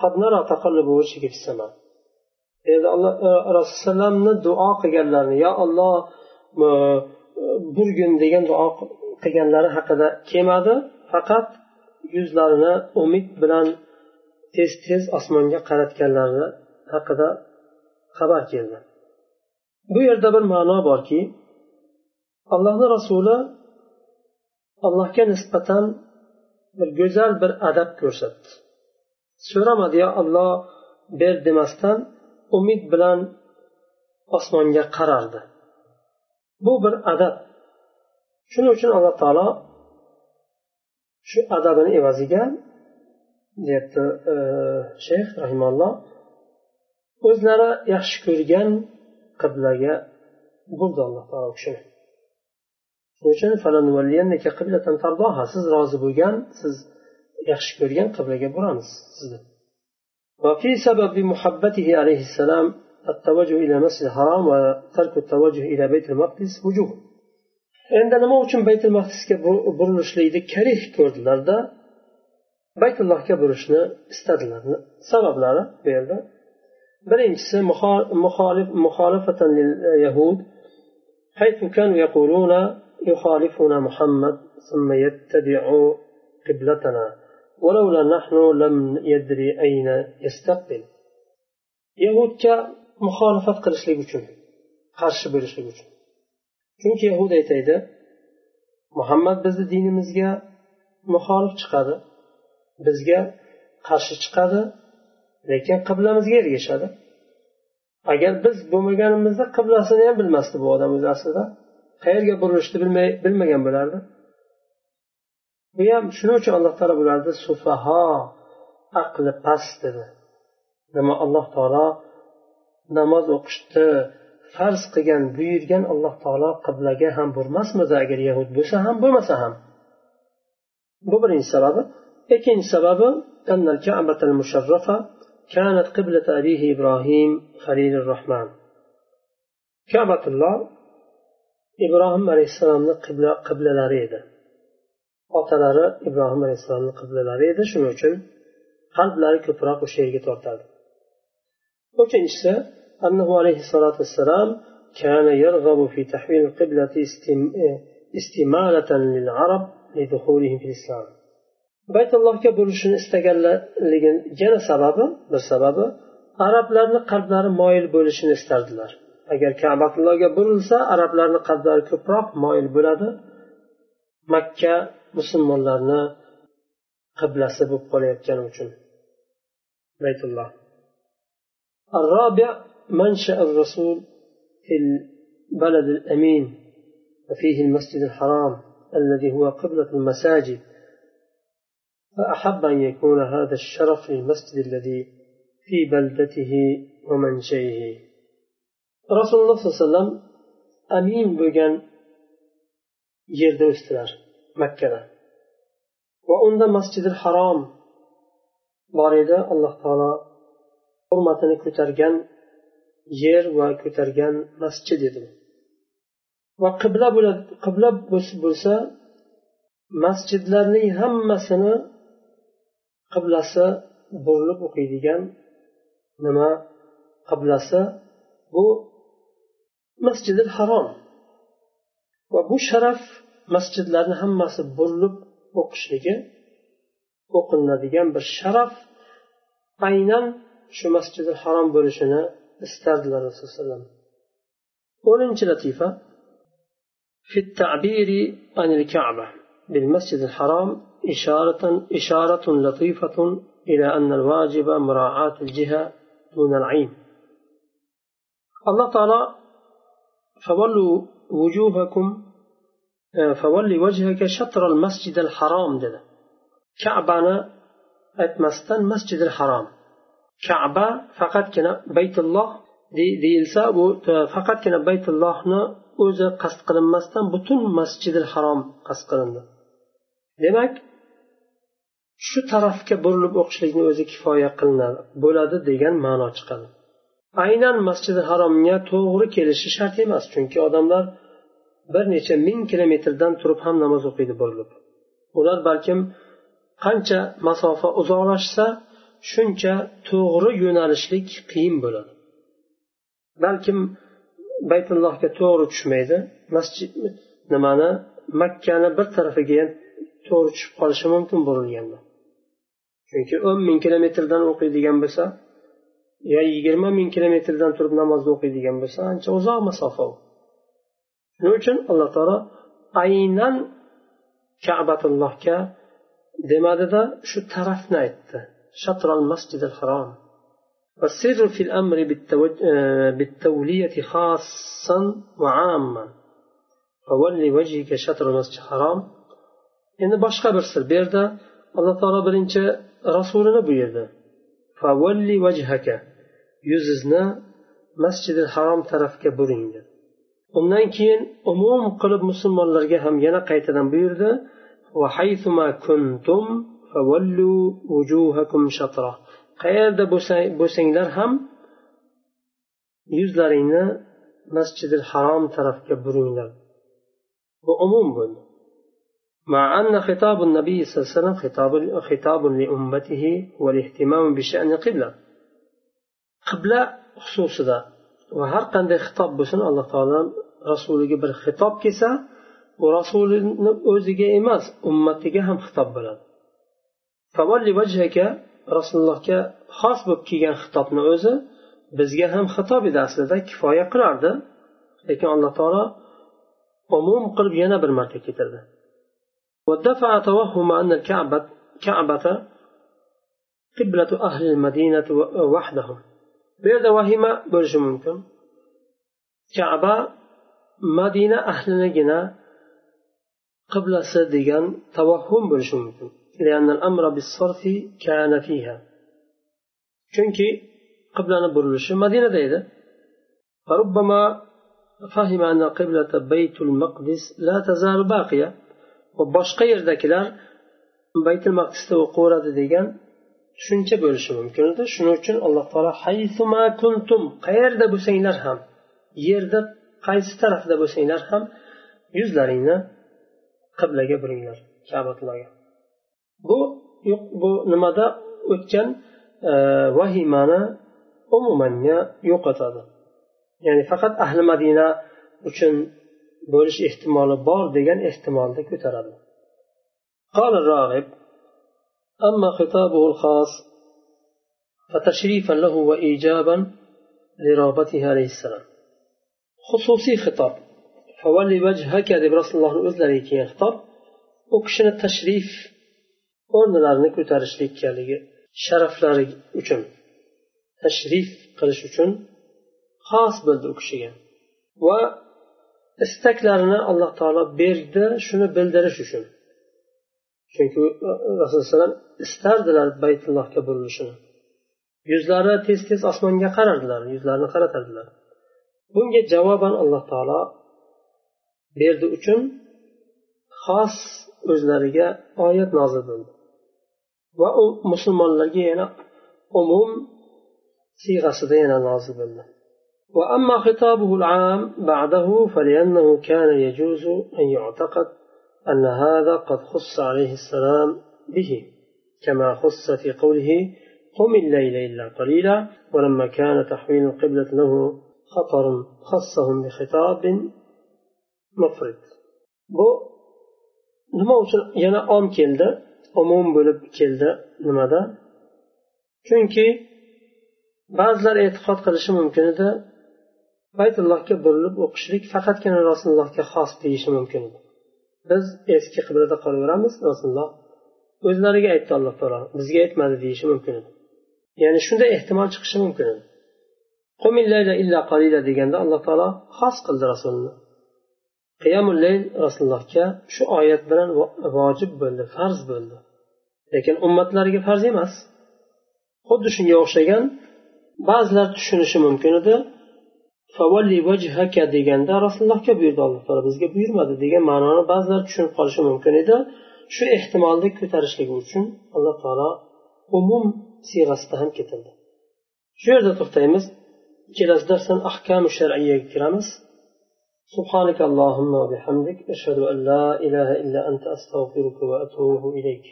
قد نرى تقلب وجهك في السماء. endi alloh rasulullohu alayhi duo qilganlarni yo olloh burgin degan duo qilganlari haqida kelmadi faqat yuzlarini umid bilan tez tez osmonga qaratganlari haqida xabar keldi bu yerda bir ma'no borki allohni rasuli allohga nisbatan bir go'zal bir adab ko'rsatdi. So'ramadi yo olloh ber demasdan umid bilan osmonga qarardi. Bu bir adab. Shuning uchun alloh taolo shu adabini evaziga deyapti e, shayx rahimalloh. O'zlari yaxshi ko'rgan qiblaga burdi alloh taolo kishini. shuning uchun siz rozi bo'lgan siz yaxshi ko'rgan qiblaga boramiz sizni وفي سبب محبته عليه السلام التوجه إلى مسجد الحرام وترك التوجه إلى بيت المقدس وجوه endi nima uchun baytul maqdisga burilishlikni karih ko'rdilarda baytullohga burishni istadilar sabablari bu yerda. Birinchisi muxolifatan yahud حيث كانوا يقولون يخالفنا محمد ثم يتبع قبلتنا. ولولا نحن لم يدري أين يستقبل. يهودك مخالفة قلشلي uchun qarshi bo'lishlik uchun chunki yahud aytaydi muhammad bizni dinimizga muxolif chiqadi bizga qarshi chiqadi lekin qiblamizga ergashadi agar biz bo'lmaganimizda qiblasini ham bilmasdi bu odam o'zi aslida qayerga burilishni bilmay bilmagan bo'lardi. Bu ham shuning uchun alloh taolo bularni sufaho aqli past dedi. Nima alloh taolo namoz o'qishni farz qilgan buyurgan alloh taolo qiblaga ham burmasmidi agar yahud bo'lsa ham bo'lmasa ham. Bu birinchi sababi. Ikkinchi sababi أن الكعبة المشرفة كانت قبلة أبيه إبراهيم خليل الرحمن كعبة ibrohim alayhissalomni qibla qiblalari edi. Otalari ibrohim alayhissalomni qiblalari edi. Shuning uchun qalblari ko'proq o'sha yerga tortadi uchinchisi annahu alayhissalotu vassalom كان يرغب في تحويل القبلة استمالة للعرب لدخولهم في الإسلام bayt allohga bo'lishini istaganligini yana sababi bir sababi arablarni qalblari moyil bo'lishini istardilar. Agar kabatullohga burilsa arablarni qalblari ko'proq moyil bo'ladi makka musulmonlarni qiblasi bo'lib qolayotgani uchun baytulloh الرابع منشأ الرسول في البلد الأمين وفيه المسجد الحرام الذي هو قبلة المساجد فأحب أن يكون هذا الشرف للمسجد الذي في بلدته ومنشئه rasululloh sollallohu alayhi vasallam amin bo'lgan yerda o'sdilar makkada. Va unda masjidil harom bor edi. Alloh taolo hurmatini ko'targan yer va ko'targan masjid edi. Va qibla qibla bo'lsa masjidlarning hammasini qiblasi burilib o'qiydigan nima qiblasi bu masjidi harom va bu sharaf masjidlarni hammasi burilib o'qishligi o'qilinadigan bir sharaf aynan shu masjidi harom bo'lishini istardilar rasululloh alayhi vasallam o'ninchi latifa في التعبير عن الكعبة بالمسجد الحرام إشارة إشارة لطيفة إلى أن الواجب مراعاة الجهة دون العين الله تعالى فولوا وجوهكم فولي وجهك شطر المسجد الحرام dedi kabani aytmasdan masjidil harom kaba faqatgina baytulloh deyilsa bu faqatgina baytullohni o'zi qasd qilinmasdan butun masjidil harom qasd qilindi demak shu tarafga burilib o'qishlikni o'zi kifoya qilinadi bo'ladi degan ma'no chiqadi. Aynan masjidi haromga to'g'ri kelishi shart emas chunki odamlar bir necha ming kilometrdan turib ham namoz o'qiydi burilib. Ular balkim qancha masofa uzoqlashsa shuncha to'g'ri yo'nalishlik qiyin bo'ladi. Balkim baytullohga to'g'ri tushmaydi masjid nimani makkani bir tarafiga ham to'g'ri tushib qolishi mumkin burilganda. Chunki o'n ming kilometrdan o'qiydigan bo'lsa yo yigirma ming kilometrdan turib namozni o'qiydigan bo'lsa ancha uzoq masofa u. Shuning uchun alloh taolo aynan kabatullohga demadida shu tarafni aytdi. Shatrol masjidil harom والسر في الأمر بالتولية خاصا وعاما فول وجهك شطر المسجد الحرام إن باشقا برسل بيردا الله تعالى برنش رسولنا بيردا فول وجهك yuzingizni masjidi harom tarafga buring dedi undan keyin umum qilib musulmonlarga ham yana qaytadan buyurdi qayerda bo'lsanglar ham yuzlaringni masjidi harom tarafga buringlar bu umum bo'ldi مع أن خطاب النبي صلى الله عليه وسلم خطاب, خطاب لأمته والاهتمام بشأن qibla xususida va har qanday xitob bo'lsin alloh taolo rasuliga bir xitob kelsa bu rasulini o'ziga emas ummatiga ham xitob bo'ladi. Rasulullohga xos bo'lib kelgan xitobni o'zi bizga ham xitob edi aslida kifoya qilardi. Lekin alloh taolo umum qilib yana bir marta keltirdi. كعبة ahli madinatu vahdahum bu yerda vahima bo'lishi mumkin. Kaba madina ahlinigina qiblasi degan tavahhum bo'lishi mumkin. Chunki qiblani burilishi madinada edi. فهم أن قبلة بيت المقدس لا تزال باقية وبشقى يردكلار بيت المقدس وقورة ديجان shuncha bo'lishi mumkin edi. Shuning uchun alloh taolo haysuma kuntum qayerda bo'lsanglar ham yerda qaysi tarafda bo'lsanglar ham yuzlaringni qiblaga buringlar kabatlarga bu yo'q bu nimada o'tgan e, vahimani umumanga yo'qotadi ya'ni faqat ahli madina uchun bo'lish ehtimoli bor degan ehtimolni ko'taradi. أما خطابه الخاص فتشريفا له وإيجابا لرغبته عليه السلام. xususiy xitob vajhaka deb rasulullohni o'zlariga kelgan xitob u kishini tashrif o'rnilarini ko'tarishlikkaligi sharaflari uchun tashrif qilish uchun xos bo'ldi u kishiga va istaklarini alloh taolo berdi shuni bildirish uchun chunki rasulullohu alayhi istardilar baytullohga burilishini yuzlari tez tez osmonga qarardilar yuzlarini qaratardilar. Bunga javoban alloh taolo berdi uchun xos o'zlariga oyat nozil bo'ldi. Va u musulmonlarga yana umum siyg'asida yana nozil bo'ldi. وأما خطابه العام بعده فلأنه كان يجوز أن يعتقد أن هذا قد خص عليه السلام به كما خص في قوله قم الليل إلا قليلا ولما كان تحويل القبلة له خطر خصهم بخطاب مفرد. Bu nima uchun yana om keldi? Umum bo'lib keldi nimada? Chunki ba'zilar e'tiqod qilishi mumkin edi. Baytullohga burilib o'qishlik faqatgina rasulullohga xos deyishi mumkin edi. Biz eski qiblada qolaveramiz rasululloh o'zlariga aytdi alloh taolo bizga aytmadi deyishi mumkin edi. Ya'ni shunday ehtimol chiqishi mumkin edi. Deganda alloh taolo xos qildi rasulni qiyamul layl rasulullohga shu oyat bilan vojib bo'ldi farz bo'ldi. Lekin ummatlariga farz emas. Xuddi shunga o'xshagan ba'zilar tushunishi mumkin edi. Deganda rasulullohga buyurdi alloh taolo bizga buyurmadi degan ma'noni ba'zilar tushunib qolishi mumkin edi. shu ehtimolni ko'tarishligi uchun alloh taolo umum siyg'asida ham ketildi. Shu yerda to'xtaymiz. Kelasi darsdan ahkamu shar'iyaga kiramiz. سبحانك اللهم وبحمدك أشهد أن لا إله إلا أنت أستغفرك وأتوب إليك